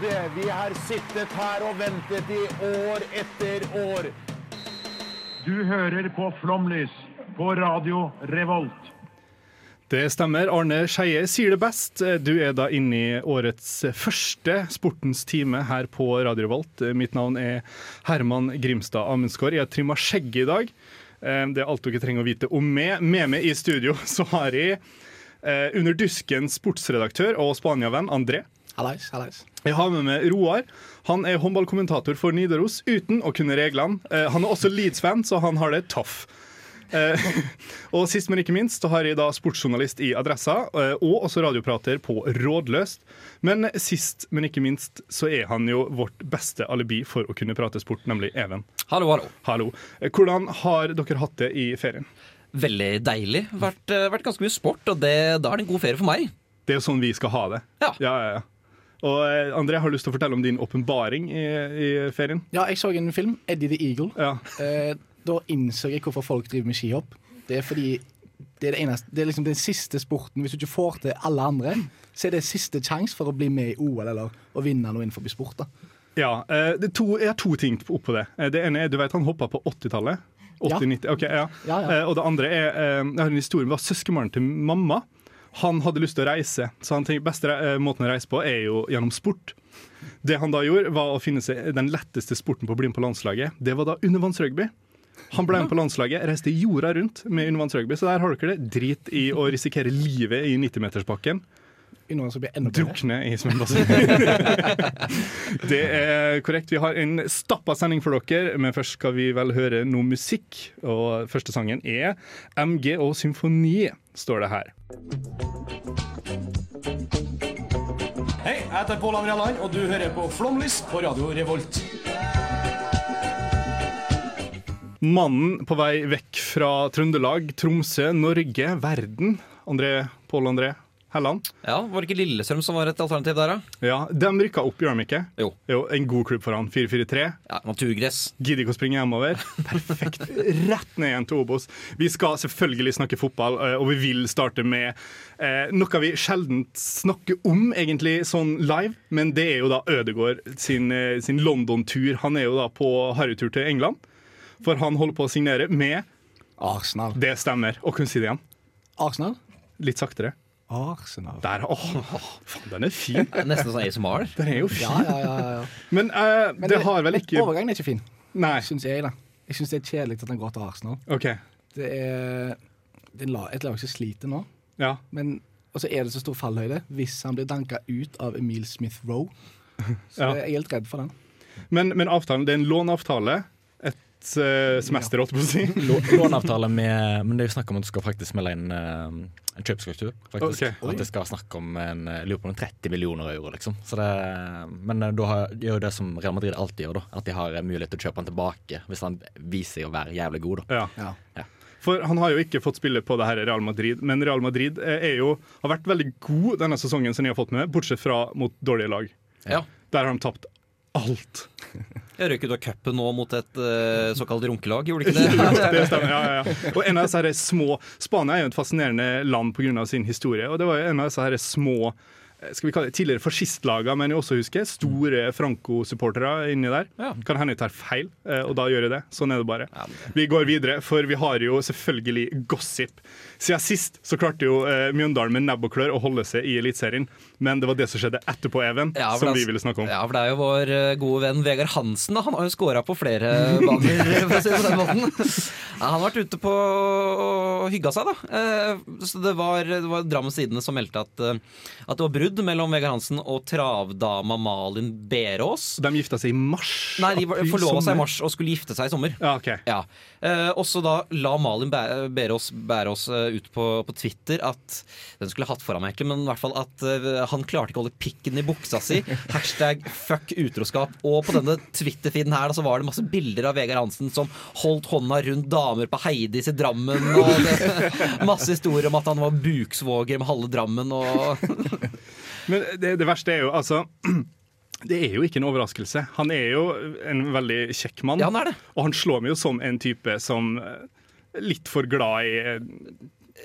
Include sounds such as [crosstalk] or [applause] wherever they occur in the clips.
tålmodige. Vi har sittet her og ventet i år etter år. Du hører på Flomlys på Radio Revolt. Det stemmer. Arne Skeie sier det best. Du er da inne i årets første Sportens time her på Radio Revolt. Mitt navn er Herman Grimstad Amundsgaard. Jeg har trimma skjegget i dag. Eh, Det er alt dere trenger å vite om meg. Med meg i studio så har jeg eh, under dusken sportsredaktør og Spania-venn André. Hallais, hallais. Jeg har med meg Roar. Han er håndballkommentator for Nidaros uten å kunne reglene. Eh, Han er også Leeds-fan, så han har det tøff. Eh, [laughs] og sist, men ikke minst, så har jeg da sportsjournalist i Adressa, eh, og også radioprater på Rådløst. Men sist, men ikke minst, så er han jo vårt beste alibi for å kunne prate sport, nemlig Even. Hallo, hallo. Hallo. Hvordan har dere hatt det i ferien? Veldig deilig. Vært, vært ganske mye sport, og det, da er det en god ferie for meg. Det er jo sånn vi skal ha det. Ja. Ja, ja, ja. Og eh, André, har du lyst til å fortelle om din åpenbaring i, i ferien? Ja, jeg så en film, Eddie the Eagle. Ja. Eh, da innså jeg hvorfor folk driver med skihopp. Det er fordi det er, det eneste, det er liksom den siste sporten. Hvis du ikke får til alle andre, så er det siste sjanse for å bli med i OL eller å vinne noe innenfor sport. da. Ja, eh, det er to, Jeg har to ting oppå det. Det ene er, du vet Han hoppa på 80-tallet. 80-90, okay, ja. Ja, ja. Og det andre er Jeg har en historie med søskenbarnet til mamma. Han hadde lyst til å reise, så han tenkte beste eh, måten å reise på er jo gjennom sport. Det han da gjorde, var å finne seg den letteste sporten på å bli med på landslaget. Det var da undervannsrugby. Han ble med på landslaget, reiste jorda rundt med undervannsrugby. Så der har dere det. Drit i å risikere livet i 90-metersbakken. Under så blir enda bedre. Drukne i svømmebassenget. [laughs] det er korrekt. Vi har en stappa sending for dere, men først skal vi vel høre noe musikk. Og første sangen er MG og symfoni, står det her. Jeg heter Pål André Land, og du hører på Flomlys på Radio Revolt. Mannen på vei vekk fra Trøndelag, Tromsø, Norge, verden. André, Pål André Helland. Ja, Var det ikke Lillestrøm som var et alternativ der, da? Ja, De rykka opp, gjør de ikke? Jo. Jo, En god klubb for han. 4-4-3. Ja, Naturgress. Gidder ikke å springe hjemover. [laughs] Perfekt. Rett ned igjen til Obos. Vi skal selvfølgelig snakke fotball, eh, og vi vil starte med eh, noe vi sjelden snakker om egentlig sånn live, men det er jo da Ødegård sin, eh, sin London-tur. Han er jo da på harrytur til England, for han holder på å signere med Arsenal. Det stemmer. Og kunne si det igjen. Arsenal? Litt saktere. Arsenal. Der. Åh, faen, den er fin. Nesten sånn ASMR. Den er jo fin. Ja, ja, ja. ja, ja. Men, uh, Men det har vel ikke Overgangen er ikke fin, Nei. syns jeg. da. Jeg syns det er kjedelig at han går til Arsenal. OK. Det er, det er la- et lag som sliter nå. Ja. Men, og så er det så stor fallhøyde hvis han blir danka ut av Emil Smith Roe. [laughs] Så Ja. jeg er helt redd for den. Men, men avtalen, det er en låneavtale. Et uh, semester, holdt jeg på å si. [laughs] Låneavtale med Men det er jo snakk om at du skal faktisk melde inn eh, en kjøpsstruktur. Faktisk. Okay. Og At det skal snakk om en, eh, jeg lurer på noen 30 millioner euro, liksom. Så det, men eh, da gjør jo det som Real Madrid alltid gjør, da. At de har eh, mulighet til å kjøpe han tilbake hvis han viser seg å være jævlig god. da. Ja. Ja. For han har jo ikke fått spille på det her Real Madrid, men Real Madrid eh, er jo, har vært veldig god denne sesongen som de har fått med, bortsett fra mot dårlige lag. Ja. Der har de tapt alt. [laughs] Jeg røyk ut av cupen nå mot et uh, såkalt runkelag, gjorde ikke [laughs] det? Det stemmer, ja, ja, ja. Og en av disse her små Spania er jo et fascinerende land pga. sin historie. Og det var jo en av disse her små eh, skal vi kalle det tidligere fascistlagene, men jeg også husker store Franco-supportere inni der. Ja. Kan hende jeg tar feil, eh, og da gjør jeg det. Sånn er det bare. Vi går videre, for vi har jo selvfølgelig gossip. Siden sist så klarte jo eh, Mjøndalen med nebb og klør å holde seg i Eliteserien, men det var det som skjedde etterpå, Even, Ja, som vi ville snakke om. Ja, for det er jo vår eh, gode venn Vegard Hansen. Da. Han har jo scora på flere [laughs] baner, for å si det på den måten. Ja, han har vært ute på og hygga seg, da. Eh, Så det var, det var Drammens Tidende som meldte at, eh, at det var brudd mellom Vegard Hansen og travdama Malin Berås. De gifta seg i mars. Nei, de forlova seg i mars og skulle gifte seg i sommer. Ja, ok. Ja. Eh, også da la Malin Berås Bærås eh, ut på, på Twitter at Den skulle jeg hatt foran meg, ikke, men i hvert fall at uh, han klarte ikke å holde pikken i buksa si. [laughs] Hashtag fuck utroskap. Og på denne Twitter-feeden her da, så var det masse bilder av Vegard Hansen som holdt hånda rundt damer på Heidis i Drammen. Og det, [laughs] masse historier om at han var buksvoger med halve Drammen. Og [laughs] Men det, det verste er jo altså [clears throat] Det er jo ikke en overraskelse. Han er jo en veldig kjekk mann. Ja, han er det. Og han slår meg jo som en type som eh, litt for glad i eh,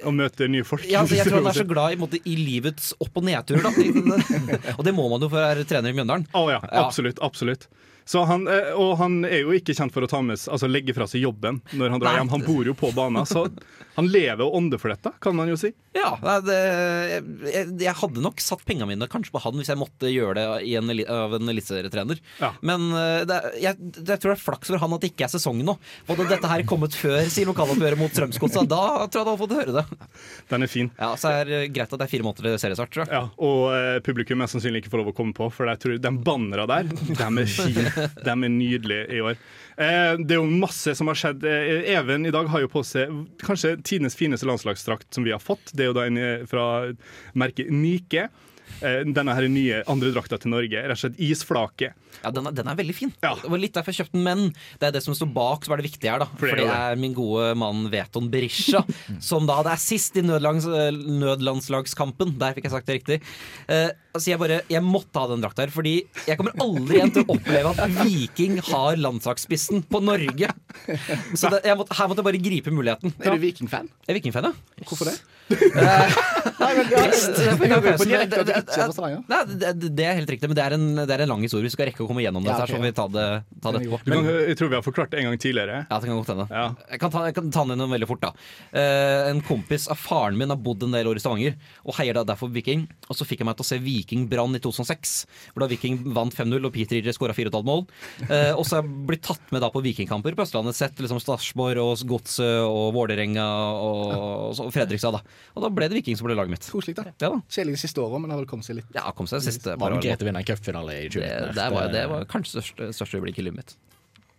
å møte nye folk. ja, altså, jeg tror han er så [laughs] glad i, måte, i livets opp- og nedturer. [laughs] [laughs] Og det må man jo for å være trener i Mjøndalen. Oh, ja, absolutt. absolutt. Så han, eh, og han er jo ikke kjent for å ta med, altså legge fra seg jobben når han drar hjem. Han bor jo på banen, så han lever og ånder for dette, kan man jo si. Ja, det, jeg, jeg hadde nok satt pengene mine kanskje på han hvis jeg måtte gjøre det i en, av en eliteserietrener. Ja. Men eh, det, jeg, jeg tror det er flaks for han at det ikke er sesong nå. Hadde dette her kommet før sier lokaloppgjøret mot Strømsgodset, da tror jeg han hadde fått høre det. Den er fin. Ja, Så er det greit at det er fire måneder til seriestart, tror jeg. Ja, og eh, publikum er sannsynlig ikke får lov å komme på, for jeg tror den bannera der, de er fine. [laughs] De er nydelige i år. Eh, det er jo masse som har skjedd. Eh, Even i dag har jo på seg kanskje tidenes fineste landslagsdrakt som vi har fått. Det er jo da en eh, fra merket Nike. Eh, denne her nye andre drakta til Norge. Rett og slett isflake. Ja, den er, den er veldig fin. Ja. Det var litt derfor jeg kjøpte den, men det er det som står bak som er det viktige her. da For det er min gode mann Veton Berisha, [laughs] som da det er sist i nødlands, nødlandslagskampen. Der fikk jeg sagt det riktig. Eh, altså Jeg bare, jeg måtte ha den drakta her, fordi jeg kommer aldri igjen til å oppleve at Viking har landslagsspissen på Norge. Så det, jeg måtte, her måtte jeg bare gripe muligheten. Er du Viking-fan? Jeg er Viking-fan, ja. Hvorfor det? [laughs] Det- er Stavanger. Nei, det, er helt riktig, men det er en, det er en lang historie. Vi skal rekke å komme gjennom dette, Ja, her, så vi ta det, ta det Men, jeg tror vi har forklart det en gang tidligere. ja, det kan godt hende. Ja. Jeg, kan ta, jeg kan ta den veldig fort. da uh, En kompis av faren min har bodd en del år i Stavanger og heier da derfor Viking. Og så fikk jeg meg til å se Viking Brann i 2006, hvor da Viking vant 5-0 og Peter Idre skåra 4,5 mål. Uh, og så har jeg blitt tatt med da på vikingkamper på Østlandet. Sett liksom Starsborg og Godset og Vålerenga og, og Fredrikstad. da Og da ble det Viking som ble laget mitt. Koselig, da. Ja da Kjedelig siste året, men det har vel kommet seg litt. Ja, kom seg det siste par greit en cupfinale i Det, 2019. det, var, det var kanskje største, største øyeblikk i livet mitt.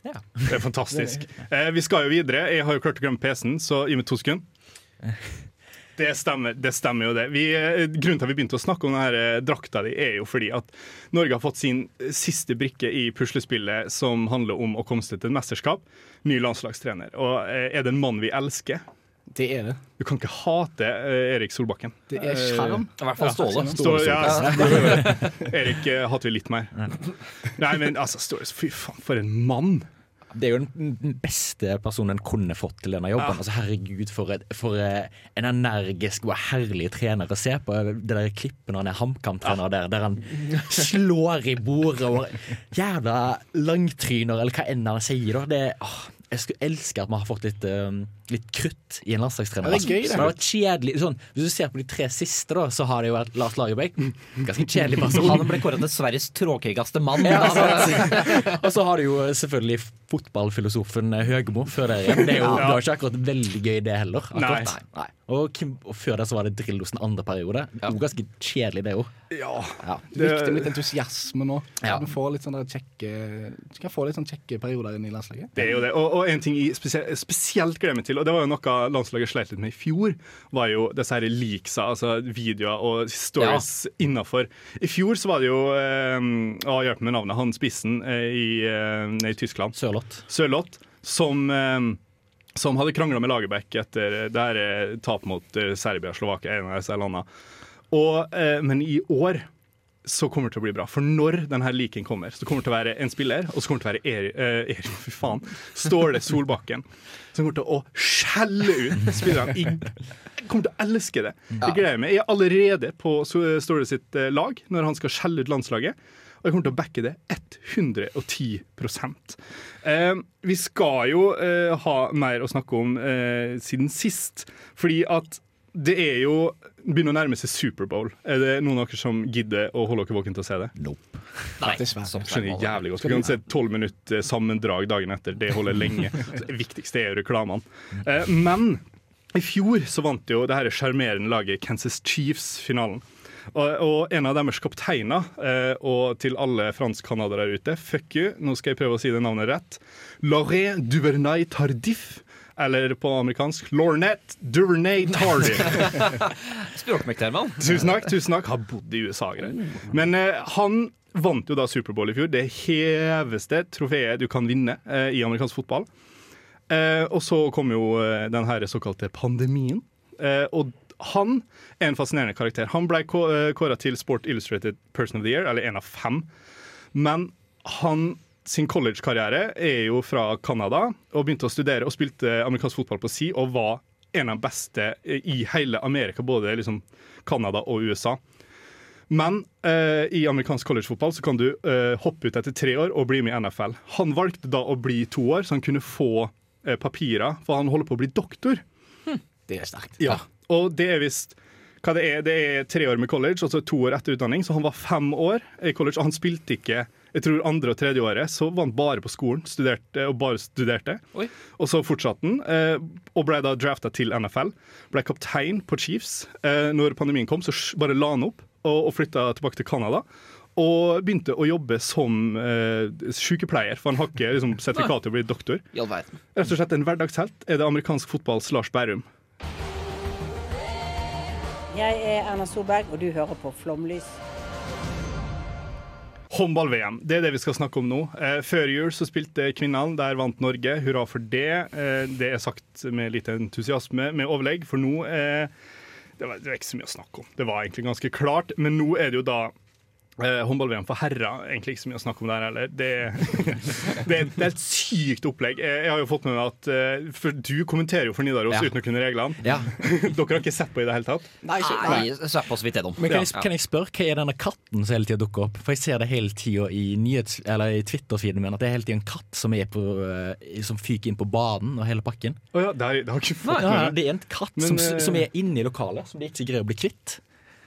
Det er fantastisk. [laughs] Eh, vi skal jo videre. Jeg har jo klart å glemme PC-en, så gi meg to sekunder. [laughs] Det stemmer, det stemmer jo det. Vi, eh, grunnen til at vi begynte å snakke om denne drakta di, er jo fordi at Norge har fått sin siste brikke i puslespillet som handler om å komme seg til et mesterskap. Ny landslagstrener. Og eh, er det en mann vi elsker? Det er det. Du kan ikke hate eh, Erik Solbakken. Det er sjarm. I hvert fall Ståle. Stå, ja, Erik eh, hater vi litt mer. Nei, men altså, Ståle, fy faen, for en mann! Det er jo den beste personen en kunne fått til denne jobben. Ja. Altså Herregud, for, et, for eh, en energisk og herlig trener å se på. Det der klippet når han er HamKam-trener der, der han slår i bordet og jævla langtryner, eller hva enn han sier. da. Det, åh, jeg skulle elske at vi har fått litt, eh, litt krutt i en landslagstrener. Ja, det er gøy, det. Altså, det kjedelig. Sånn, hvis du ser på de tre siste, da, så har det jo vært Lars Lagerbäck. Ganske kjedelig person. Han ble kåret til Sveriges tråkigste mann. Ja, Da- [laughs] og så har du jo selvfølgelig fotballfilosofen Høgmo før der igjen. Det, er jo, det var ikke akkurat veldig gøy, det heller. Nei. Nei. Og, Kim, og før det så var det Drillosen andre periode. Det var ganske kjedelig, det òg. Ja. Ja. Det er viktig med litt entusiasme nå. Ja. Du får litt sånne kjekke kan få litt sånn kjekke perioder inn i landslaget. Det er jo det. Og, og en ting jeg spesielt, spesielt gleder meg til, og det var jo noe landslaget sleit litt med i fjor, var jo disse her leaksa, altså videoer og stories innafor. I fjor så var det jo eh, Å, hjelp meg med navnet. Han spissen eh, i, eh, i Tyskland. Sørloth. Sørloth, som eh, som hadde krangla med Lagerbäck etter det her eh, tap mot eh, Serbia-Slovakia. En av disse landene. Og, eh, men i år så kommer det til å bli bra. For når denne leaken kommer, så kommer det til å være en spiller, og så kommer det til å være Erik eh, Eri, [laughs] fy faen, Ståle Solbakken, som kommer til å skjelle ut spillerne. Jeg kommer til å elske det. Jeg gleder meg. Jeg er allerede på Ståle sitt eh, lag når han skal skjelle ut landslaget. Og jeg kommer til å backe det 110 eh, Vi skal jo eh, ha mer å snakke om eh, siden sist, fordi at det er jo begynner å nærme seg Superbowl. Er det noen av dere som gidder å holde dere våkne til å se det? Nope. Nei, Dessverre. Skjønner jeg jævlig godt. Vi kan se tolv minutter sammendrag dagen etter. Det holder lenge. [laughs] Det viktigste er jo reklamene. Eh, Men i fjor så vant jo det her sjarmerende laget Kansas Chiefs finalen. Og, og en av deres kapteiner, eh, og til alle fransk-canadere der ute, fuck you, nå skal jeg prøve å si det navnet rett. Laurent Duvernay Tardif. Eller på amerikansk Lornette Duvernay Tardy. [laughs] Språkmektermann. Tusen takk. tusen takk Har bodd i USA. Greier. Men eh, han vant jo da Superbowl i fjor. Det heveste trofeet du kan vinne eh, i amerikansk fotball. Eh, og så kom jo eh, den her såkalte pandemien. Eh, og han er en fascinerende karakter. Han ble kåra til Sport Illustrated Person of the Year, eller en av fem. Men han sin collegekarriere er jo fra Canada, og begynte å studere og spilte amerikansk fotball på si, og var en av de beste i hele Amerika, både liksom Canada og USA. Men eh, i amerikansk collegefotball så kan du eh, hoppe ut etter tre år og bli med i NFL. Han valgte da å bli to år, så han kunne få eh, papirer, for han holder på å bli doktor. Det er sterkt. Ja, Og det er visst hva det er. Det er tre år med college, altså to år etter utdanning. Så han var fem år i college, og han spilte ikke jeg tror andre og tredje året så var han bare på skolen studerte, og bare studerte. Oi. Og så fortsatte han, eh, og ble da drafta til NFL. Ble kaptein på Chiefs. Eh, når pandemien kom, så bare la han opp og, og flytta tilbake til Canada. Og begynte å jobbe som eh, sykepleier, for han har ikke liksom, [laughs] sertifikat til å bli doktor. I all verden. Rett og slett en hverdagshelt er det amerikansk fotballs Lars Bærum. Jeg er Erna Solberg, og du hører på Flomlys. Håndball-VM, det er det vi skal snakke om nå. Eh, før jul så spilte kvinnene, der vant Norge. Hurra for det. Eh, det er sagt med litt entusiasme, med overlegg, for nå eh, det, var, det var ikke så mye å snakke om. Det var egentlig ganske klart, men nå er det jo da eh, håndball-VM for herrer. Egentlig ikke så mye å snakke om der heller. Det, [laughs] det, er- det er et sykt opplegg. Jeg, jeg har jo fått med meg at eh, For du kommenterer jo for Nidaros Ja. uten å kunne reglene. Ja. [laughs] Dere har ikke sett på i det hele tatt? Nei, ikke, Nei, på så vidt gjennom. Men kan jeg, kan jeg spørre, hva er denne katten som hele tida dukker opp? For jeg ser det hele tida i, nyhets- eller i Twitter-feeden min, at det er hele tida en katt som, er på, eh, som fyker inn på banen og hele pakken. Oh, ja, det har, jeg- det har ikke fått Ja, med meg. det er en katt Men, som, eh, som er inne i lokalet, som de ikke greier å bli kvitt.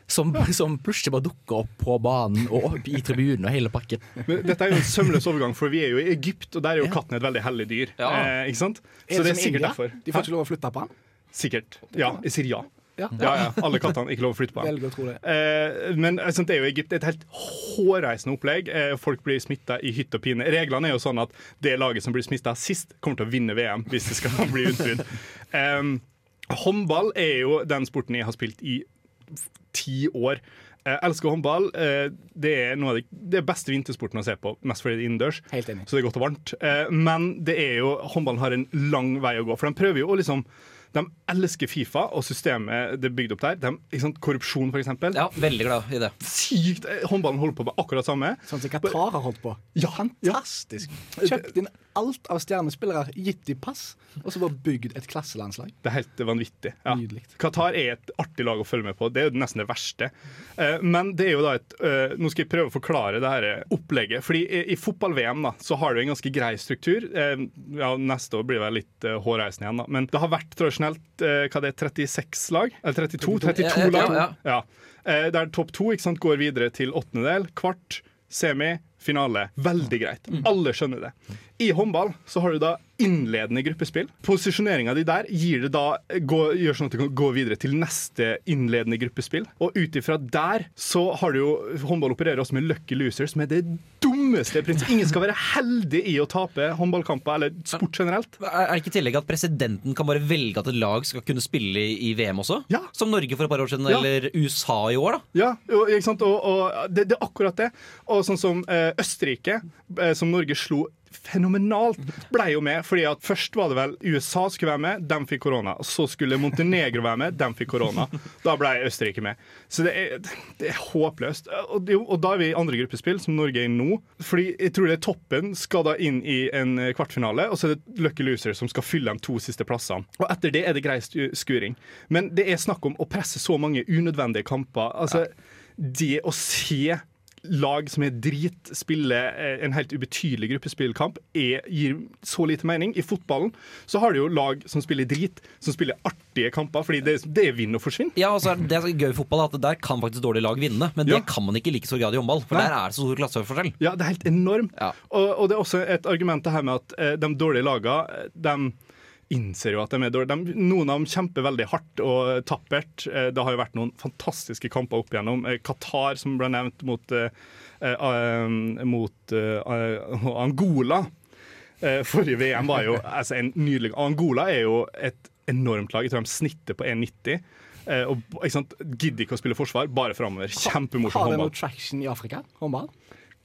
Som, som plutselig bare dukker opp på banen og i tribunen og hele pakken. Men dette er jo en sømløs overgang, for vi er jo i Egypt, og der er jo katten et veldig hellig dyr. Ja. Eh, ikke sant? er Så det er sikkert India? derfor. De får ikke lov å flytte på han. Sikkert. Ja, jeg sier ja. Ja. Ja, ja. Alle kattene ikke lov å flytte på. dem. det. Eh, men sånn, det er jo Egypt et helt hårreisende opplegg. Eh, folk blir smitta i hytt og pine. Reglene er jo sånn at det laget som blir smitta sist, kommer til å vinne VM hvis det skal [laughs] bli utbrudd. Eh, håndball er jo den sporten jeg har spilt i ti år. Jeg elsker håndball. Eh, det er noe av det, det beste vintersporten å se på, mest fordi det er innendørs. Helt enig. Så det er godt og varmt. Eh, men det er jo, håndballen har en lang vei å gå. For de prøver jo å liksom De elsker Fifa og systemet det er bygd opp der. De, ikke sant, korrupsjon, for eksempel. Ja, veldig glad i det. Sykt! eh, Håndballen holder på med akkurat samme. Sånn som Qatar har holdt på. Ja, Fantastisk. Kjøpt inn alt av stjernespillere, gitt de pass, og så bare bygd et klasselandslag. Det er helt vanvittig. Ja. Nydelig. Qatar er et artig lag å følge med på. Det er jo nesten det verste. Eh, Men det er jo da et eh, Nå skal jeg prøve å forklare det her opplegget. Fordi i, i fotball-VM da så har du en ganske grei struktur. Eh, Ja, Neste år blir det litt eh, hårreisende igjen, da. Men det har vært tradisjonelt eh, hva det er, 36 lag? Eller 32? 32 Ja, ja, ja, Ja. Eh, Der topp to ikke sant, går videre til åttendedel, kvart, semi, finale. Veldig greit. Alle skjønner det. I håndball så har du da innledende gruppespill. Posisjoneringa di der gir det da, gå, gjør sånn at du kan gå videre til neste innledende gruppespill. Og ut ifra der så har du jo Håndball opererer også med lucky losers, som er det dummeste prinsippet. Ingen skal være heldig i å tape håndballkamper, eller sport generelt. Er det ikke i tillegg at presidenten kan bare velge at et lag skal kunne spille i VM også? Ja. Som Norge for et par år siden, Ja. eller USA i år, da. Ja, og, og, og det, det er akkurat det. Og sånn som eh, Østerrike, eh, som Norge slo fenomenalt, ble jo med. fordi at Først var det vel USA skulle være med, de fikk korona. Så skulle Montenegro være med, de fikk korona. Da ble Østerrike med. Så det er, det er håpløst. Og, det, og da er vi i andre gruppespill, som Norge er i nå. Fordi jeg tror det er toppen skal da inn i en kvartfinale, og så er det Lucky Loser som skal fylle de to siste plassene. Og etter det er det grei skuring. Men det er snakk om å presse så mange unødvendige kamper. Altså, det å se lag som er drit, spille eh, en helt ubetydelig gruppespillkamp, er, gir så lite mening. I fotballen så har du jo lag som spiller drit, som spiller artige kamper, fordi det, det er vinn og forsvinn. Ja, er det er gøy i fotball, at der kan faktisk dårlige lag vinne. Men Ja. det kan man ikke like stor grad i håndball, for Nei. der er det så stor klasseforskjell. Ja, det er helt enormt. Ja. Og, og det er også et argument det her med at eh, de dårlige lagene, de innser jo at de er dårlige. Noen av dem kjemper veldig hardt og tappert. Eh, Det har jo vært noen fantastiske kamper opp igjennom. Eh, Qatar, som ble nevnt, mot, eh, mot Angola. Eh, Forrige VM var jo altså, en nydelig Angola er jo et enormt lag. Jeg tror de snitter på 1,90. Eh, og Gidder ikke å spille forsvar, bare framover. Kjempemorsom Har det noe traction i Afrika? Håndball?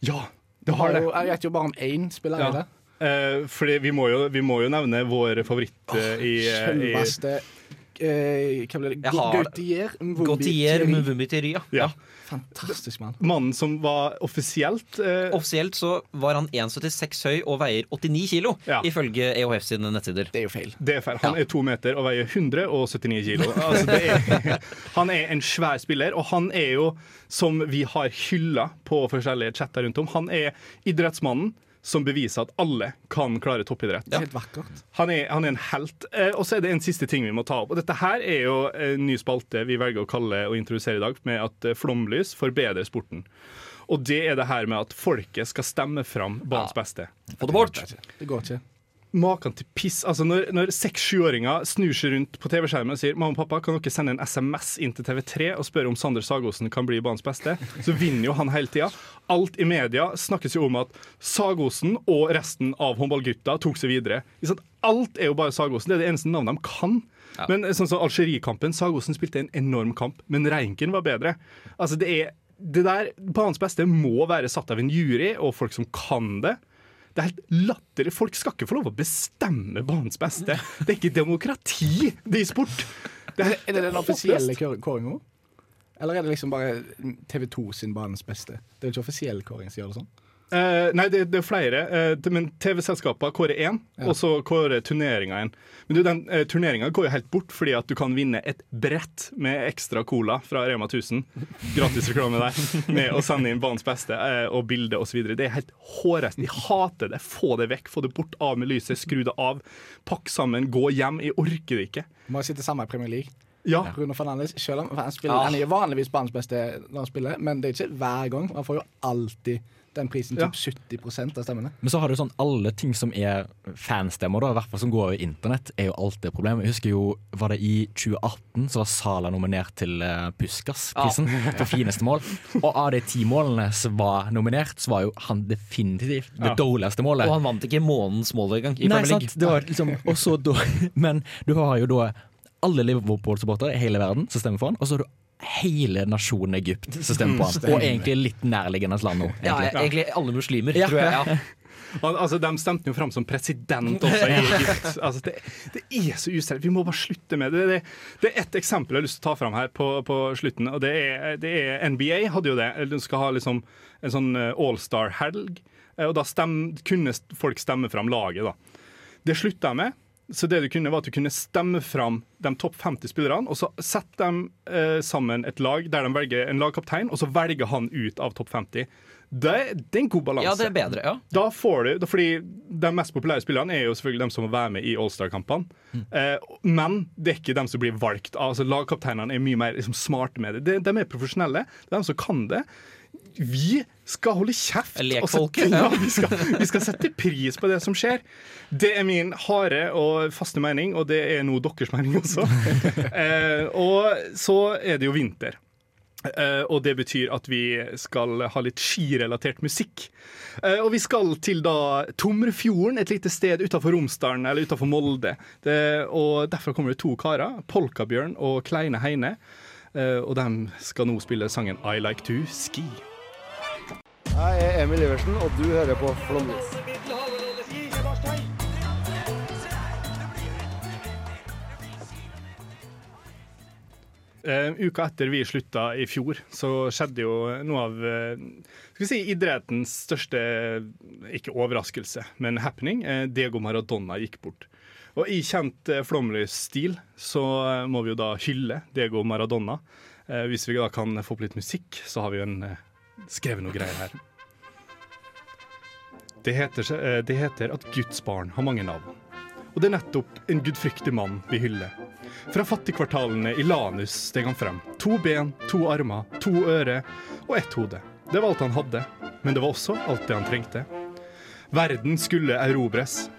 Ja, det har det. Jeg vet jo bare om én spiller i Ja. det. Eh, fordi vi må, jo, vi må jo nevne vår favoritt eh, i, eh, i Selveste eh, Hva ble det? Jeg har. Gautier Gautier Thierry. Mvumbi Thierry, ja. ja. Fantastisk mann. Mannen som var offisielt eh, Offisielt så var han 1,76 høy og veier 89 kilo, Ja. ifølge EOF sine nettsider. Det er jo feil. Det er feil. Han er to meter og veier 179 kilo. Altså, det er, [laughs] han er en svær spiller, og han er jo, som vi har hylla på forskjellige chatter rundt om, han er idrettsmannen som beviser at alle kan klare toppidrett. Det er helt vakkert. Han er, han er en helt. Eh, og så er det en siste ting vi må ta opp. Og dette her er jo en ny spalte vi velger å kalle og introdusere i dag, med at eh, flomlys forbedrer sporten. Og det er det her med at folket skal stemme fram banens beste. Få det bort! Det går ikke. Maken til piss. Altså Når, seks-sjuåringer snur seg rundt på TV-skjermen og sier mamma og pappa, kan dere sende en SMS inn til TV3 og spørre om Sander Sagosen kan bli banens beste, så vinner jo han hele tida. Alt i media snakkes jo om at Sagosen og resten av håndballgutta tok seg videre. Alt er jo bare Sagosen. Det er det eneste navnet de kan. Men sånn som Algerie-kampen, Sagosen spilte en enorm kamp, men Reinken var bedre. Altså det er det der, Banens beste må være satt av en jury og folk som kan det. Det er helt latterlig. Folk skal ikke få lov å bestemme banens beste. Det er ikke demokrati, det er i sport. Det Er det den offisielle kåringa? Eller er det liksom bare TV 2 sin banens beste? Det er jo ikke offisiell kåring som gjør det sånn. Eh, nei, det, det er flere. eh, men TV-selskapene kårer én, og så kårer turneringa én. Men du, den uh, turneringa går jo helt bort fordi at du kan vinne et brett med ekstra cola fra Rema 1000. Gratis reklame der. Med å sende inn banens beste eh, og bilde osv. Det er helt hårreisende. De hater det. Få det vekk. Få det bort. Av med lyset. Skru det av. Pakk sammen. Gå hjem. Jeg orker det ikke. Må sitte sammen i Premier League. Ja. Bruno Fernandes, selv om han, spiller, Ja. han er vanligvis banens beste når han spiller, men det er ikke hver gang. Han får jo alltid den prisen, Ja. typ 70% av stemmene. Men så har du sånn alle ting som er fanstemmer, da, i hvert fall som går over internett, er jo alltid et problem. Jeg husker jo, var det i 2018 så var Sala nominert til uh, Puskas-prisen for fineste mål. Og av de ti målene som var nominert, så var jo han definitivt det Ja. dårligste målet. Og han vant ikke månedens mål engang Nei, sant. Det var liksom, og så da, men du har jo da alle Liverpool-supportere i hele verden som stemmer for han, og så har du hele nasjonen Egypt som stemmer på han. Og egentlig litt nærliggende land nå. Ja, egentlig. egentlig alle muslimer, Ja. tror jeg. Ja. [laughs] Altså, De stemte jo fram som president også i Egypt. Altså, det, det er så useriøst. Vi må bare slutte med det. Det, det er ett eksempel jeg har lyst til å ta fram her på, på slutten. og det er, det er NBA hadde jo det. De skal ha liksom en sånn eh, all-star-helg. eh, Og da stem, kunne folk stemme fram laget, da. Det slutta jeg med. Så det du kunne var at du kunne stemme fram de topp 50 spillerne, og så sette dem eh, sammen et lag der de velger en lagkaptein, og så velger han ut av topp 50. Det, det er en god balanse. ja, det er bedre. ja Da får du, da- fordi De mest populære spillerne er jo selvfølgelig dem som må være med i All-Star-kampene. Eh, men det er ikke dem som blir valgt. Altså Lagkapteinene er mye mer liksom, smarte med det. De, de er profesjonelle. Det er dem som kan det. Vi skal holde kjeft. Lekfolket, ja. ja, [laughs] vi, skal, vi skal sette pris på det som skjer. Det er min harde og faste mening, og det er nå deres mening også. [laughs] eh, og så er det jo vinter. Uh, og det betyr at vi skal ha litt skirelatert musikk. Uh, og vi skal til da Tomrefjorden, et lite sted utenfor Romsdalen eller utenfor Molde. Det, og Derfra kommer det to karer, Polkabjørn og Kleine Heine. Uh, og de skal nå spille sangen I Like To Ski. Jeg er Emil Iversen, og du hører på Flåmlys. Uh, uka etter vi slutta i fjor, så skjedde jo noe av uh, si, idrettens største ikke overraskelse, men happening. Uh, Diego Maradona gikk bort. Og i kjent uh, Flåmlys-stil så eh, må vi jo da hylle Diego Maradona. Eh, hvis vi da kan få opp litt musikk, så har vi jo en, eh, skrevet noe greier her. Det heter, eh, det heter at Guds barn har mange navn. Og det er nettopp en gudfryktig mann vi hyller. Fra fattigkvartalene i Lanus steg han frem. To ben, to armer, to ører og ett hode. Det var alt han hadde, men det var også alt det han trengte. Verden skulle erobres.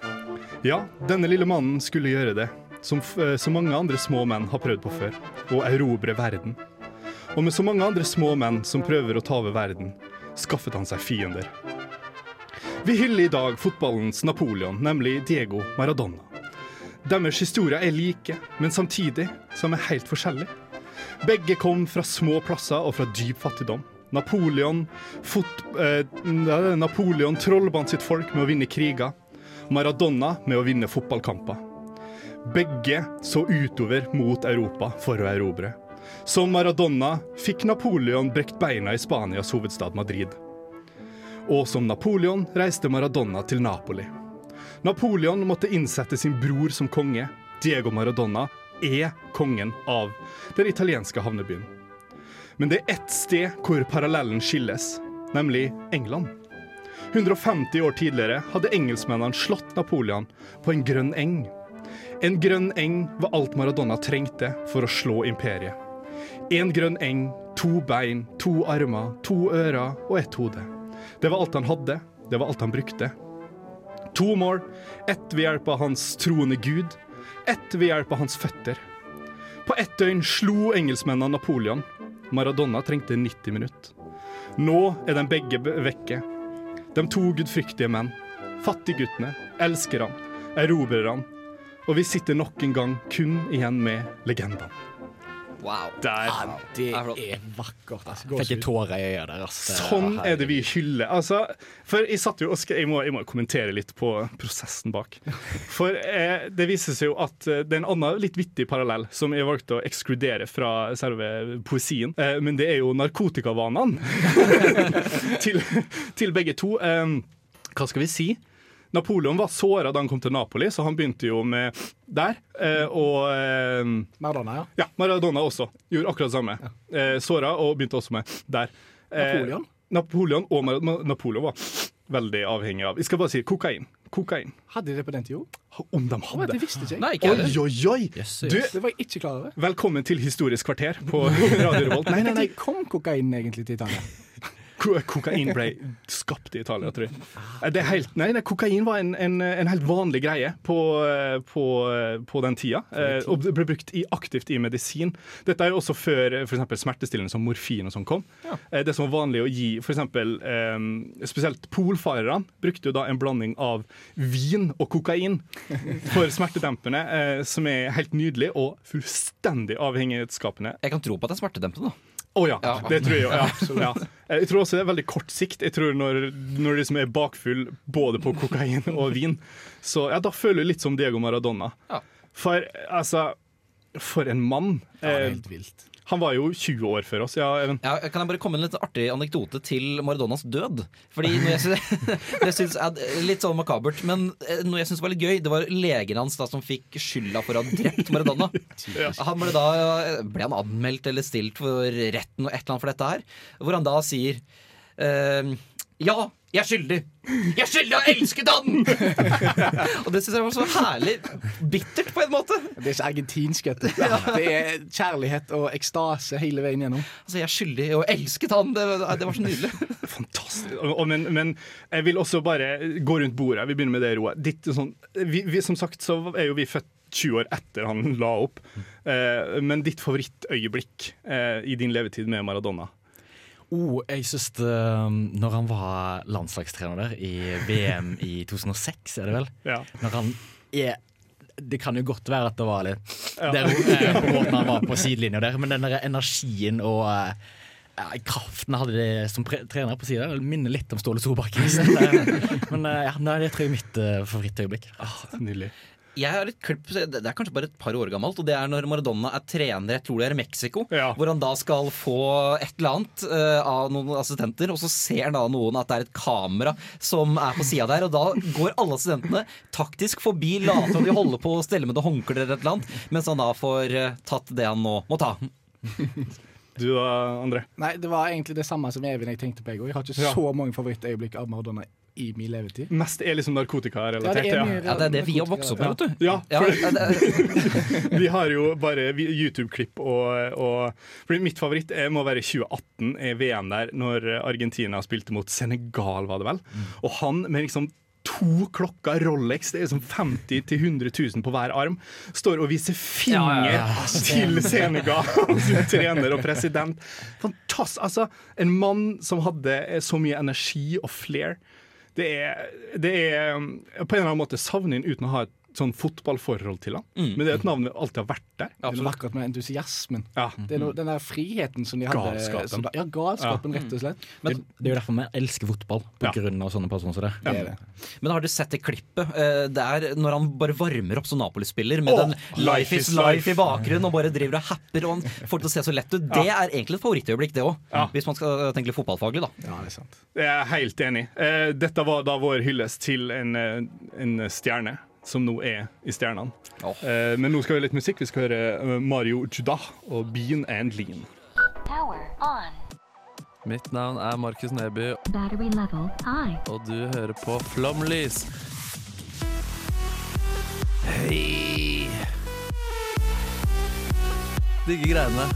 Ja, denne lille mannen skulle gjøre det, som eh, så mange andre små menn har prøvd på før, å erobre verden. Og med så mange andre små menn som prøver å ta over verden, skaffet han seg fiender. Vi hyller i dag fotballens Napoleon, nemlig Diego Maradona. Deres historier er like, men samtidig som er helt forskjellige. Begge kom fra små plasser og fra dyp fattigdom. Napoleon, fot, eh, Napoleon trollbandt sitt folk med å vinne kriger. Maradona med å vinne fotballkamper. Begge så utover mot Europa for å erobre. Som Maradona fikk Napoleon brekt beina i Spanias hovedstad Madrid. Og som Napoleon reiste Maradona til Napoli. Napoleon måtte innsette sin bror som konge. Diego Maradona er kongen av den italienske havnebyen. Men det er ett sted hvor parallellen skilles, nemlig England. 150 år tidligere hadde engelskmennene slått Napoleon på en grønn eng. En grønn eng var alt Maradona trengte for å slå imperiet. En grønn eng, to bein, to armer, to ører og ett hode. Det var alt han hadde, det var alt han brukte. To mål, ett ved hjelp av hans troende gud, ett ved hjelp av hans føtter. På ett døgn slo engelskmennene Napoleon. Maradona trengte 90 minutter. Nå er de begge vekke. De to gudfryktige menn. Fattigguttene, elskerne, erobrerne. Og vi sitter nok en gang kun igjen med legendene. Wow. Der. Det er er vakkert. Altså. Fikk jeg tårer i øyet der. Altså. Sånn er det vi hyller. Altså, for jeg satt jo og skrev, jeg må, jeg må kommentere litt på prosessen bak. For eh, det viser seg jo at eh, det er en annen litt vittig parallell som jeg valgte å ekskludere fra selve poesien. Eh, men det er jo narkotikavanene [laughs] til, til begge to. Eh, hva skal vi si? Napoleon var såra da han kom til Napoli, så han begynte jo med der. Eh, og eh, Maradona, ja. ja, Maradona også. Gjorde akkurat det samme. Eh, såra og begynte også med der. Eh, Napoleon? Napoleon og Mar Napoleon var veldig avhengig av Jeg skal bare si kokain. Kokain. Hadde de det på den tida? Om de hadde. Det visste ikke jeg. Nei, ikke Oi, oi, oi! Yes, Du. Det var jeg ikke klar over. velkommen til Historisk kvarter på [laughs] Radio Revolt. Nei, nei, nei. Når kom kokainen egentlig til Italia? Ko- Kokain ble skapt i Italia, tror jeg. Eh, Det helt, nei, nei, kokain var en, en, en helt vanlig greie på, eh, på, eh, på den tida. Og ble brukt i, aktivt i medisin. Dette er jo også før eksempel smertestillende som morfin og sånn kom. Ja. Det som var vanlig å gi eksempel, eh, Spesielt polfarerne brukte jo da en blanding av vin og kokain for [laughs] smertedempende, som er helt nydelig og fullstendig avhengighetsskapende. Jeg kan tro på at det er smertedempende. da. Å ja, Ja. det tror jeg jo. Ja. Ja. Jeg tror også det er veldig kort sikt. Jeg tror Når, når du liksom er bakfull både på kokain og vin, så ja, da føler du litt som Diego Maradona. Ja. For altså For en mann. Ja, det er Eh, helt vilt. Han var jo 20 år før oss. Ja, Even. Ja, kan jeg bare komme med en litt artig anekdote til Maradonas død? Fordi noe jeg [laughs] synes, det er litt sånn makabert, men eh, noe jeg syns var litt gøy, det var legen hans da som fikk skylda for å ha drept Maradona. Han ble da ble han anmeldt eller stilt for retten og et eller annet for dette her, hvor han da sier eh, Ja, jeg er skyldig! Jeg er skyldig og elsket han! [laughs] og det syns jeg var så herlig bittert, på en måte. Det er så argentinsk. vet du. Det er kjærlighet og ekstase hele veien gjennom. Altså, Jeg er skyldig og elsket han! Det, det var så nydelig. Fantastisk. Og, og, men, men jeg vil også bare gå rundt bordet. Vi begynner med det, Roa. Sånn, som sagt så er jo vi født 20 år etter han la opp. Eh, men ditt favorittøyeblikk eh, i din levetid med Maradona? Oh, jeg synes det, um, Når han var landslagstrener der i VM i [laughs] 2006, er det vel? Ja. Når han er Det kan jo godt være at det var litt der, eh, på måten han var på sidelinja der, men den der energien og eh, ja, kraften han hadde det som trener på sida, minner litt om Ståle Solbakken. Eh, [laughs] Men eh, ja, nei, det tror jeg er mitt favorittøyeblikk. favorittøyeblikk. Nydelig. Jeg har et klipp, Det er kanskje bare et par år gammelt. Og Det er når Maradona er trener jeg tror det er i Mexico. Ja. Hvor han da skal få et eller annet uh, av noen assistenter, og så ser han da noen at det er et kamera som er på sida der. Og da går alle assistentene taktisk forbi, later som de holder på å stelle med det håndkleet eller et eller annet, mens han da får uh, tatt det han nå må ta. Du da, André? Nei, Det var egentlig det samme som Even jeg tenkte på. Jeg, jeg har ikke Ja. så mange favorittøyeblikk av Maradona i min levetid. Mest er liksom narkotikarelatert. Ja, Ja, Ja, Det er det vi har vokst opp med, vet du. Ja, Ja, for [laughs] vi har jo bare YouTube-klipp og, og fordi Mitt favoritt er, må være 2018, er VM der, når Argentina spilte mot Senegal, var det vel. Og han med liksom to klokker Rolex, det er som 50 000-100 000 på hver arm, står og viser finger Ja, ja, til Senegal, [laughs] sin trener og president. Fantastisk. Altså, en mann som hadde så mye energi og flair. Det er, det er um, På en eller annen måte savner en uten å ha et sånn fotballforhold til han. Mm. Men det er et navn vi alltid har vært der. Det er vakkert med entusiasmen. Ja. Det er noe, den der friheten som de hadde. Galskapen. Ja, galskapen, rett og slett. det, det er jo derfor vi elsker fotball, på Ja. grunn av sånne personer som det. Det det. Men har du sett det klippet? Eh, Det er når han bare varmer opp som Napoli-spiller med oh, den Life is life i bakgrunnen og bare driver og happer og han får det til å se så lett ut. Det er egentlig et favorittøyeblikk, det òg. Ja. Hvis man skal tenke litt fotballfaglig, da. Ja, det er sant. Jeg er helt enig. Eh, Dette var da vår hyllest til en, eh, en stjerne. Som nå er i stjernene. Oh. Eh, Men nå skal vi høre litt musikk. Vi skal høre eh, Mario Judah og Bean and Lean. Power on. Mitt navn er Markus Neby, og du hører på Flomlys. Hei! Digge greiene.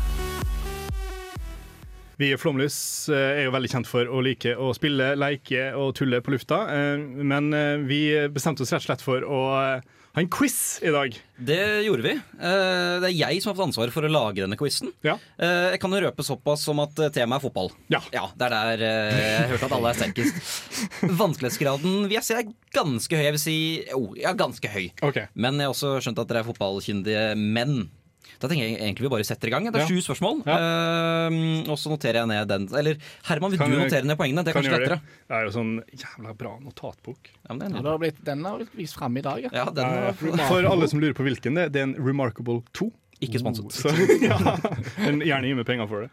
Vi i Flomlys eh, er jo veldig kjent for å like å spille, leke og tulle på lufta. eh, Men eh, vi bestemte oss rett og slett for å ha en quiz i dag. Det gjorde vi. Det er jeg som har fått ansvaret for å lage denne quizen. Ja. Jeg kan jo røpe såpass som at temaet er fotball. Ja. Det er der jeg hørte at alle er sterkest. [laughs] Vanskelighetsgraden vil jeg si er ganske høy. Jeg vil si jo, ja, ganske høy. Okay. Men jeg har også skjønt at dere er fotballkyndige menn. Da tenker jeg egentlig vi bare setter i gang. Det er Ja. sju spørsmål. Uh, og så noterer jeg ned den. Eller Herman, vil Kan du jeg- notere ned poengene? Det er Kan kanskje lettere. Det. det er jo sånn jævla bra notatbok. Ja, men det Ja, nydelig. det har blitt, den har blitt vist fram i dag, ja. ja, den For alle som lurer på hvilken det er, det er en Remarkable 2. Ikke sponset. Så [laughs] ja, men gjerne gi meg penger for det.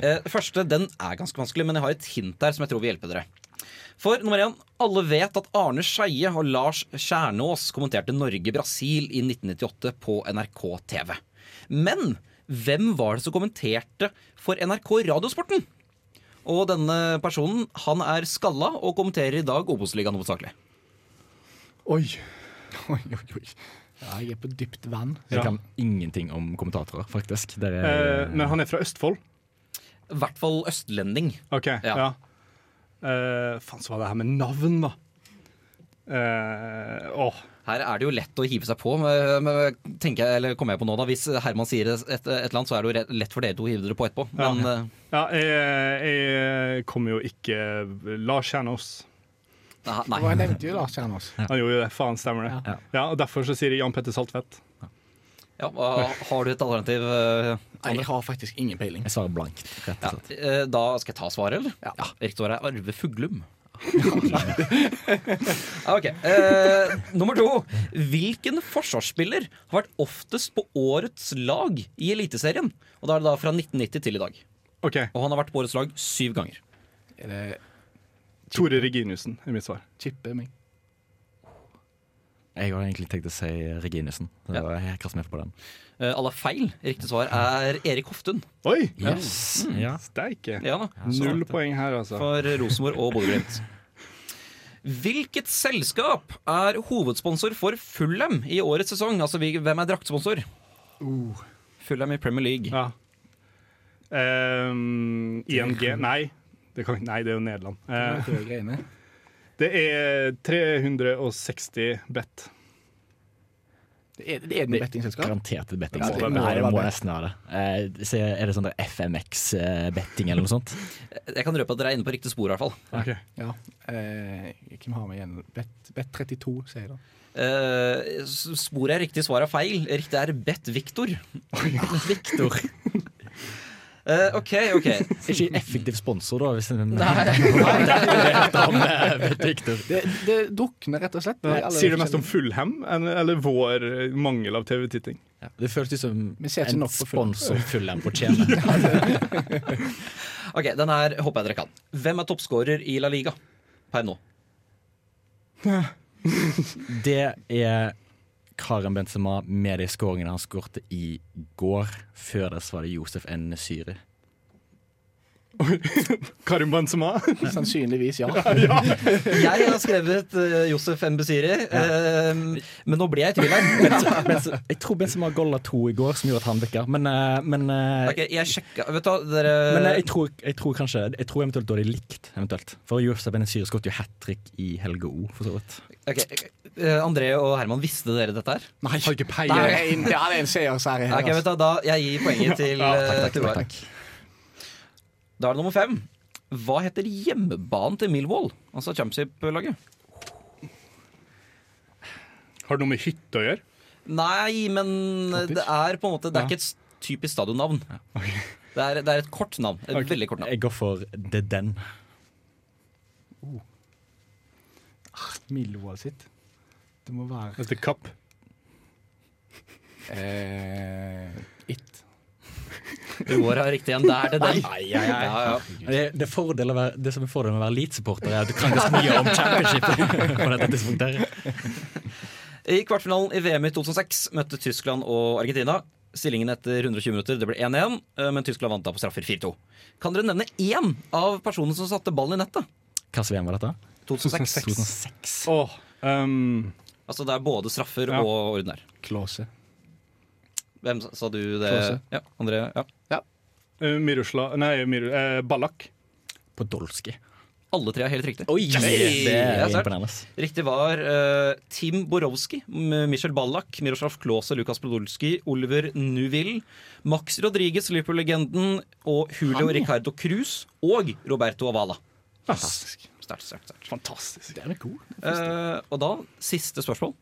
Eh, første den er ganske vanskelig, men jeg har et hint der som jeg tror vil hjelpe dere. For nummer én, alle vet at Arne Skeie og Lars Kjernås kommenterte Norge-Brasil i 1998 på NRK TV. Men hvem var det som kommenterte for NRK Radiosporten? Og denne personen han er skalla og kommenterer i dag Obos-ligaen hovedsakelig. Oi. [laughs] Oi, oi, oi. Ja, jeg er på dypt vann. Jeg Ja. kan ingenting om kommentatorer, faktisk. Det er, Eh, men han er fra Østfold. I hvert fall østlending. OK. Ja. Ja. Eh, faen, så var det her med navn, da. Uh, åh. Her er det jo lett å hive seg på. Men, tenker jeg, eller kommer jeg på nå da Hvis Herman sier et, et eller annet, så er det jo lett for dere to å hive dere på etterpå. Men ja, Ja, jeg, jeg kommer jo ikke Lars Kjernås. nei, Det nevnte jo Lars Kjernås. Han gjorde jo det. Faen, stemmer det. Ja. Ja, og Derfor så sier jeg Jan Petter Saltvedt. Ja, har du et alternativ? eh, Nei, jeg har faktisk ingen peiling. Jeg svarer blankt, rett og slett. Ja, da skal jeg ta svaret, eller? Ja. Riktig svar er Arve Fuglum. [laughs] Ok. Eh, nummer to. Hvilken forsvarsspiller har vært oftest på årets lag i Eliteserien? Og da er det da fra 1990 til i dag. OK. Og han har vært på årets lag syv ganger. Er det Tore Reginussen er mitt svar. Chippe meg? Jeg har egentlig tenkt å si Reginussen. Så Ja. Jeg kaster meg på den. Eh, alle er feil. Riktig svar er Erik Hoftun. Oi! Yes. Ja. Steike. Ja. Null poeng her, altså. For Rosenborg og Bodø-Glimt. Hvilket selskap er hovedsponsor for Fulham i årets sesong? Altså, hvem er draktsponsor? Fulham i Premier League. Ja. Um, ING Nei. Det, kan, nei, det er jo Nederland. Eh, greiene. Det er 360 bet. Det er, det er den bettingselskap. Garantert et bettingselskap. Ja, det må Nei, det må nesten være det. Eh, er det sånn der FMX-betting eller noe sånt? [laughs] Jeg kan røpe at dere er inne på riktig spor, i hvert fall. Okay. Ja. Eh, hvem har vi igjen? Bet, bet 32, sier jeg da. Eh, sporet er riktig, svaret er feil. Riktig er Bet Victor. [laughs] Victor. Eh, OK, OK. [laughs] Ikke effektiv sponsor, da. Hvis en, Nei. [laughs] Victor. Det, det drukner rett og slett. Sier det mest om Fullhem eller eller vår eh, mangel av TV-titting? Ja, det føltes som Vi ser ikke en sponsor Fullhem fortjener. [laughs] Ok, Den her håper jeg dere kan. Hvem er toppskårer i La Liga per nå? Det er Karim Benzema med de skåringene han skårte i går. Før det så var det Josef N. Syri. [laughs] Karim Benzema? Sannsynligvis, [laughs] ja. Jeg har skrevet uh, Josef Mbusiri, uh, men nå ble jeg i tvil her. [laughs] Jeg tror Benzema golla to i går, som gjorde at han bikka. Men, uh, men, uh, okay, jeg sjekka Vet du dere men jeg, tror, jeg tror kanskje Jeg tror eventuelt da de likt. eventuelt For Josef Benesir skåret jo hat trick i Helge O, for så vidt. Okay. André og Herman, visste dere dette her? Nei, Har ikke peiling. det er en- det er her. Okay, vet altså. du, da Jeg gir poenget til, Ja, takk, takk, til takk, takk. Da er det nummer fem. Hva heter hjemmebanen til Millwall? Altså championship-laget? Har det noe med hytte å gjøre? Nei, men det er på en måte Det er ikke et typisk stadionnavn. Det, er, det er et kort navn. Et veldig kort navn. Jeg går for The Den. Millwall sitt. Det må være Det er Kapp. eh, It. Roar har riktig igjen. Det er det den. Ja, ja. Det, det, fordel være, det som er fordelen med å være Leeds-supporter, er at du kan ganske mye om championship på dette tidspunktet. I kvartfinalen i VM i 2006 møtte Tyskland og Argentina. Stillingen etter 120 minutter det ble 1-1, eh, men Tyskland vant da på straffer 4-2. Kan dere nevne én av personene som satte ballen i nettet? Hvilket VM var dette? 2006. 2006. Oh, um, Altså Det er både straffer Ja. og ordinær. Klause. Hvem sa- sa du det? Ja, André? Ja. uh, Mirusla Nei, Miru, uh, Ballak. Podolsky. Alle tre er helt riktig. Oi, yes! det er imponerende. Riktig var uh, Tim Borowski, Michel Ballack, Miroslav Klause, Lukas Podolsky, Oliver Nuville, Max Rodriguez, Liverpool-legenden, og Julio Ricardo Cruz og Roberto Avala. Fantastisk. Sterkt. Fantastisk. Det er god. Uh, og da, siste spørsmål.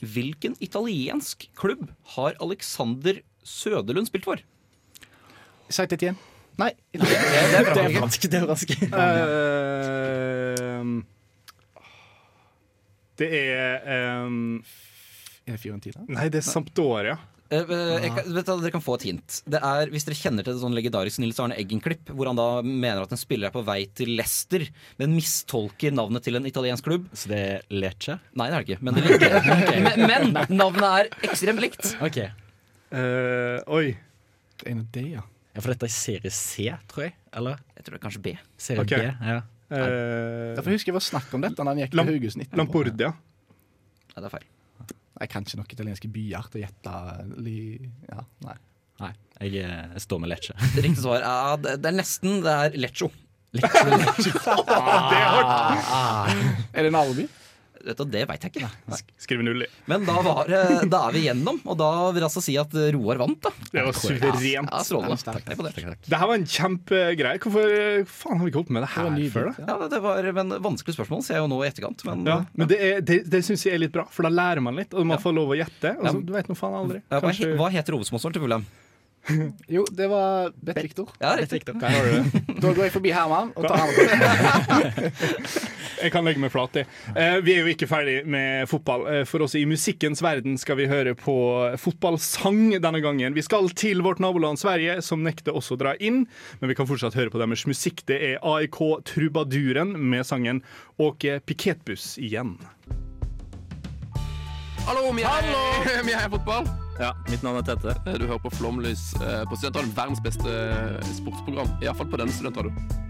Hvilken italiensk klubb har Alexander Søderlund spilt for? Sagt et igjen. Nei. Det, [laughs] det er Det er fransk. Det er fransk. Det er um, Er det Fiorentina? Nei, det er Sampdoria. Eh, eh, jeg, vet du, dere kan få et hint. Det er, Hvis dere kjenner til et sånn legendarisk Nils Arne Eggen-klipp, hvor han da mener at en spiller er på vei til Leicester, men mistolker navnet til en italiensk klubb. Så det er Lecce? Nei, det er det ikke. Men, det liker. [laughs] men, men navnet er ekstremt likt. Ok. Uh, oi. Det er en idé det, ja. Ja, for dette er serie C, tror jeg? Eller? Jeg tror det er kanskje B. Serie okay. B? Ja. Uh, Derfor husker jeg det var snakk om dette da han gikk til Haugesund. Lampordia. Nei, det er feil. Jeg kan ikke nok italienske byer til å gjette li... Ja, nei. Nei, jeg, eh, jeg står med Lecce. [laughs] Riktig svar ja, det, det er nesten. Det er Leccio. [laughs] [laughs] Er det Narvi? Vet du, det veit jeg ikke. Skriv null i. Men da, var, da er vi gjennom, og da vil jeg altså si at Roar vant. da Det var suverent. Ja, Strålende. Takk, takk, takk, takk. Det her var en kjempegreie. Hvorfor eh, faen har vi ikke holdt på med det her det før? da? Ja, det var men vanskelig spørsmål, ser jeg jo nå i etterkant. Men, Ja, men det, er- det, det syns jeg er litt bra, for da lærer man litt. Og man Ja. får lov å gjette. Og så, du vet nå faen aldri. Ja, hva, Kanskje hva heter hovedsponsoren til Fulham? [laughs] Jo, det var Bett Viktor. Ja, riktig. Der har du det. [laughs] Da går jeg forbi Herman og tar Herman. [laughs] Jeg kan legge meg flat i. Eh, vi er jo ikke ferdig med fotball. Eh, for oss i musikkens verden skal vi høre på fotballsang denne gangen. Vi skal til vårt naboland Sverige, som nekter oss å dra inn. Men vi kan fortsatt høre på deres musikk. Det er AIK Trubaduren med sangen 'Åke piketbuss' igjen. Hallo, vi er, vi er fotball. Ja, mitt navn er Tete. Du hører på Flomlys eh, på Studentradioen. Verdens beste eh, sportsprogram. Iallfall på denne studentradioen.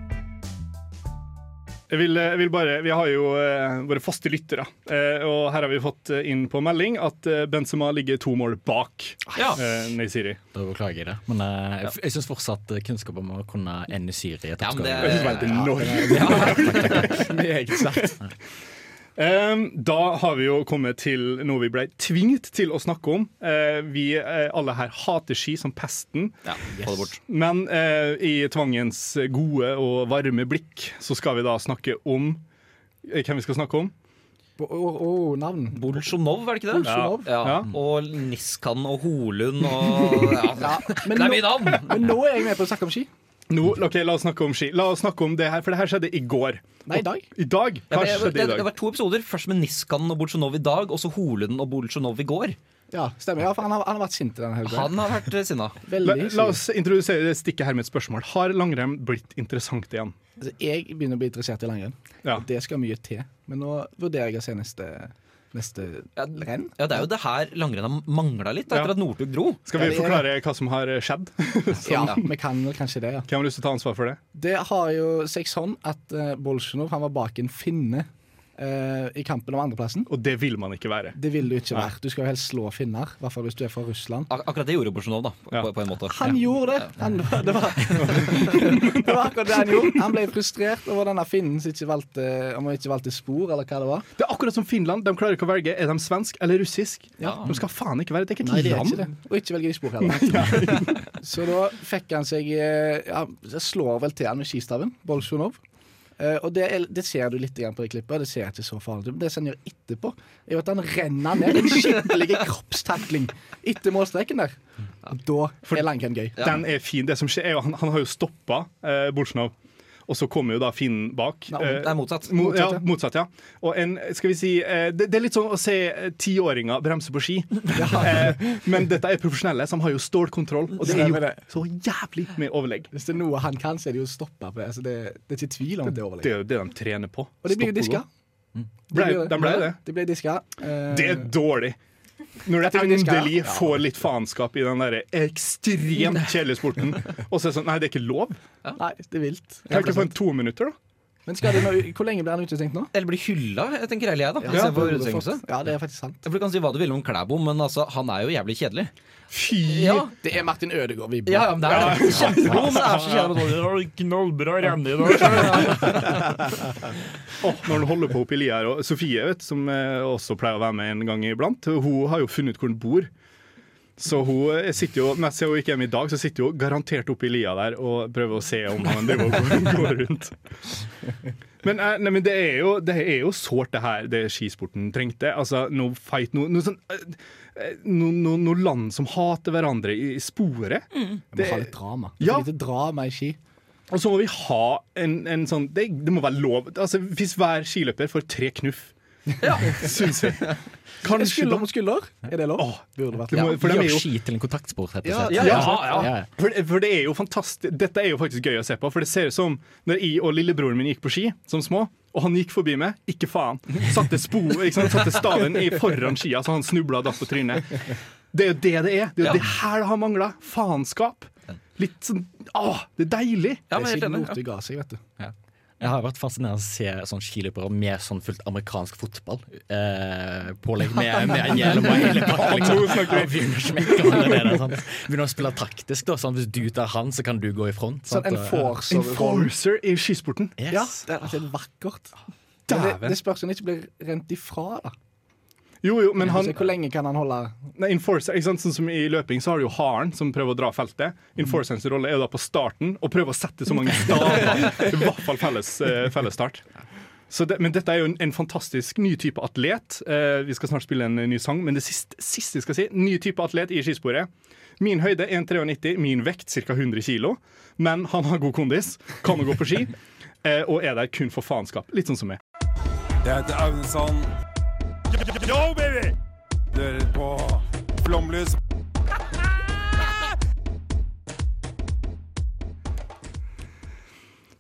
Jeg vil, jeg vil bare, Vi har jo eh, våre faste lyttere, eh, og her har vi fått eh, inn på melding at eh, Benzema ligger to mål bak Ja. eh, Neysiri. Da beklager jeg det. Men eh, jeg, jeg syns fortsatt eh, kunnskap om å kunne ende Syria Ja, men det- Jeg synes det er helt enormt. [laughs] Meget sterkt. Eh, da har vi jo kommet til noe vi ble tvunget til å snakke om. Eh, vi eh, alle her hater ski som pesten. Ja, yes. det bort. Men eh, i tvangens gode og varme blikk så skal vi da snakke om Hvem vi skal snakke om? Oh, å, navn. Bolsjunov, er det ikke det? Ja. Ja. Og Niskan og Holund og ja. Ja, men, Det er mye navn! men nå er jeg med på å snakke om ski. Nå, ok, La oss snakke om ski. La oss snakke om det her, For det her skjedde i går. Nei, i dag. I dag? Hva ja, skjedde det, dag? det har vært to episoder. Først med Niskanen og Bolsjunov i dag, og så Holen og Bolsjunov i går. Ja, stemmer. Ja, for han har, han har vært sint denne helga. Han har vært eh, sinna. [laughs] La, la oss introdusere det stikket her med et spørsmål. Har langrenn blitt interessant igjen? Altså, jeg begynner å bli interessert i langrenn. Ja. Det skal mye til. Men nå vurderer jeg å se neste neste Ja, renn. Ja, Det er jo det her langrennet mangla litt etter Ja. at Northug dro. Skal vi Ja, det forklare hva som har skjedd? [laughs] Ja, [laughs] vi kan vel kanskje det, ja. Hvem har lyst til å ta ansvar for det? Det har jo seg sånn at uh, Bolsjunov han var bak en finne eh, i kampen om andreplassen. Og det vil man ikke være. Det vil du ikke være. Du skal jo helst slå finner, i hvert fall hvis du er fra Russland. Ak akkurat det gjorde Bolsjunov, da. På, Ja. på en måte. Han gjorde det! Han, [laughs] det, var, [laughs] det var akkurat det han gjorde. Han ble frustrert over denne finnen som ikke valgte, om han ikke valgte spor, eller hva det var. Det er akkurat som Finland. De klarer ikke å velge er de svensk eller russisk. Ja. De skal faen ikke være Det er ikke et land. ikke. Og ikke velger de spor heller. [laughs] Så da fikk han seg eh, ja, slår vel til han med skistaven, Bolsjunov. Eh, og det, er, det ser du litt igjen på det klippet. Det ser ikke så farlig ut. Men det som han gjør etterpå, er jo at han renner ned en skikkelig kroppstakling etter målstreken der. Da er langrenn gøy. Den er fin. Det som skjer er jo Han, han har jo stoppa eh, Bolsjunov. Og så kommer jo da Finn bak. Nei, Eh, Det er motsatt. Mo ja, Motsatt, ja. motsatt, ja. Og en, skal vi si eh, det, det er litt sånn å se eh, tiåringer bremse på ski. [laughs] Eh, men dette er profesjonelle som har jo stålkontroll, og det er jo så jævlig med overlegg. Hvis det er noe han kan, så er det jo å stoppe det. Altså det, det er ikke tvil om det er Det overlegg. er jo det de trener på. Og de blir jo diska. gå. Ble, de ble det. De ble diska. Eh, Det er dårlig. Når du endelig får litt faenskap i den der ekstremt kjedelige sporten, [laughs] og så er det sånn Nei, det er ikke lov. Nei, det er vilt. Kan ikke få en to minutter, da? Men skal de nå, hvor lenge blir han utestengt nå? Eller blir hylla, tenker jeg, da. Ja, ja, det er faktisk sant. For Du kan si hva du vil om Klæbo, men altså, han er jo jævlig kjedelig. Fy! Ja, Det er Martin Ødegaard vi ja, ja men det er det. Kjempegod, men det er så kjedelig. Knallbra renne i dag. [laughs] Åh, når han holder på oppi lia her, og Sofie, vet, som eh, også pleier å være med en gang iblant, hun har jo funnet ut hvor hun bor. Så hun eh, sitter jo, mens hun ikke er med i dag, så sitter hun garantert oppi lia der og prøver å se om han driver og [laughs] går, rundt. Men, eh, nei, men det er jo det er jo sårt, det her, det skisporten trengte. Altså, no fight, no, no, sånn, eh, eh, no, no, no land som hater hverandre i, i sporet. Mm. Det- må ha litt drama. Ja. Litt lite drama i ski. Og så må vi ha en, en sånn det, det må være lov. Altså, hvis hver skiløper får tre knuff, ja. [laughs] syns jeg. Kanskje Skulder mot skulder, er det lov? Åh, Burde vært det må. For de er jo ski til en kontaktsport, rett og Ja, slett. ja, ja, ja. For, for det er jo fantastisk Dette er jo faktisk gøy å se på, for det ser ut som når jeg og lillebroren min gikk på ski som små, og han gikk forbi meg, ikke faen. Satte, spo, ikke sant? Satte staven i foran skia, så han snubla datt på trynet. Det er jo det det er. Det er jo det her det har mangla. Faenskap. Litt sånn Åh, det er deilig. Ja, Det er helt siden enig. Northug ga seg, vet du. Jeg har vært fascinert å se sånn skiløpere med sånn fullt amerikansk fotball. Eh, pålegg med, [laughs] med hjelm og hele pakka. Liksom. Begynner. Begynner å spille taktisk. da sånn, Hvis du tar han, så kan du gå i front. Sånn sant, og- enforcer. Enforcer i skisporten. Yes. Ja, det er vakkert. Det, det spørs om det ikke blir rent ifra, da. Jo, jo, men han hvor lenge kan han holde Nei, enforcer, ikke sant? Sånn som I løping så har du jo haren som prøver å dra feltet. Enforcerens rolle er jo da på starten å prøve å sette så mange staver. [laughs] I hvert fall felles, eh, fellesstart. Så det, men dette er jo en, en fantastisk ny type atlet. Eh, vi skal snart spille en ny sang, men det siste, siste jeg skal si, ny type atlet i skisporet. Min høyde 1,93, min vekt ca. 100 kg. Men han har god kondis, kan å gå på ski, [laughs] eh, og er der kun for faenskap. Litt sånn som meg. Jeg heter Aunesand. Yo, baby! Du hører på Flomlys.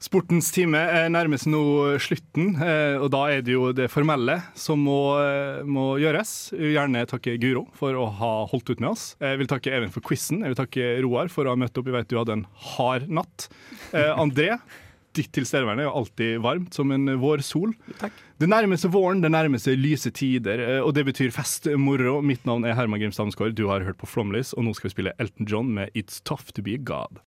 Sportens time er nærmer seg nå slutten, eh, og da er det jo det formelle som må, eh, må gjøres. Jeg vil gjerne takke Guro for å ha holdt ut med oss. Jeg vil takke Even for quizen. Jeg vil takke Roar for å ha møtt opp. Jeg vet du hadde en hard natt. Eh, André, ditt tilstedeværende er jo alltid varmt som en vårsol. Det nærmer seg våren, det nærmer seg lyse tider, eh, og det betyr fest, moro. Mitt navn er Herman Grimstad Amsgaard. Du har hørt på Flomlys, og nå skal vi spille Elton John med It's Tough To Be God.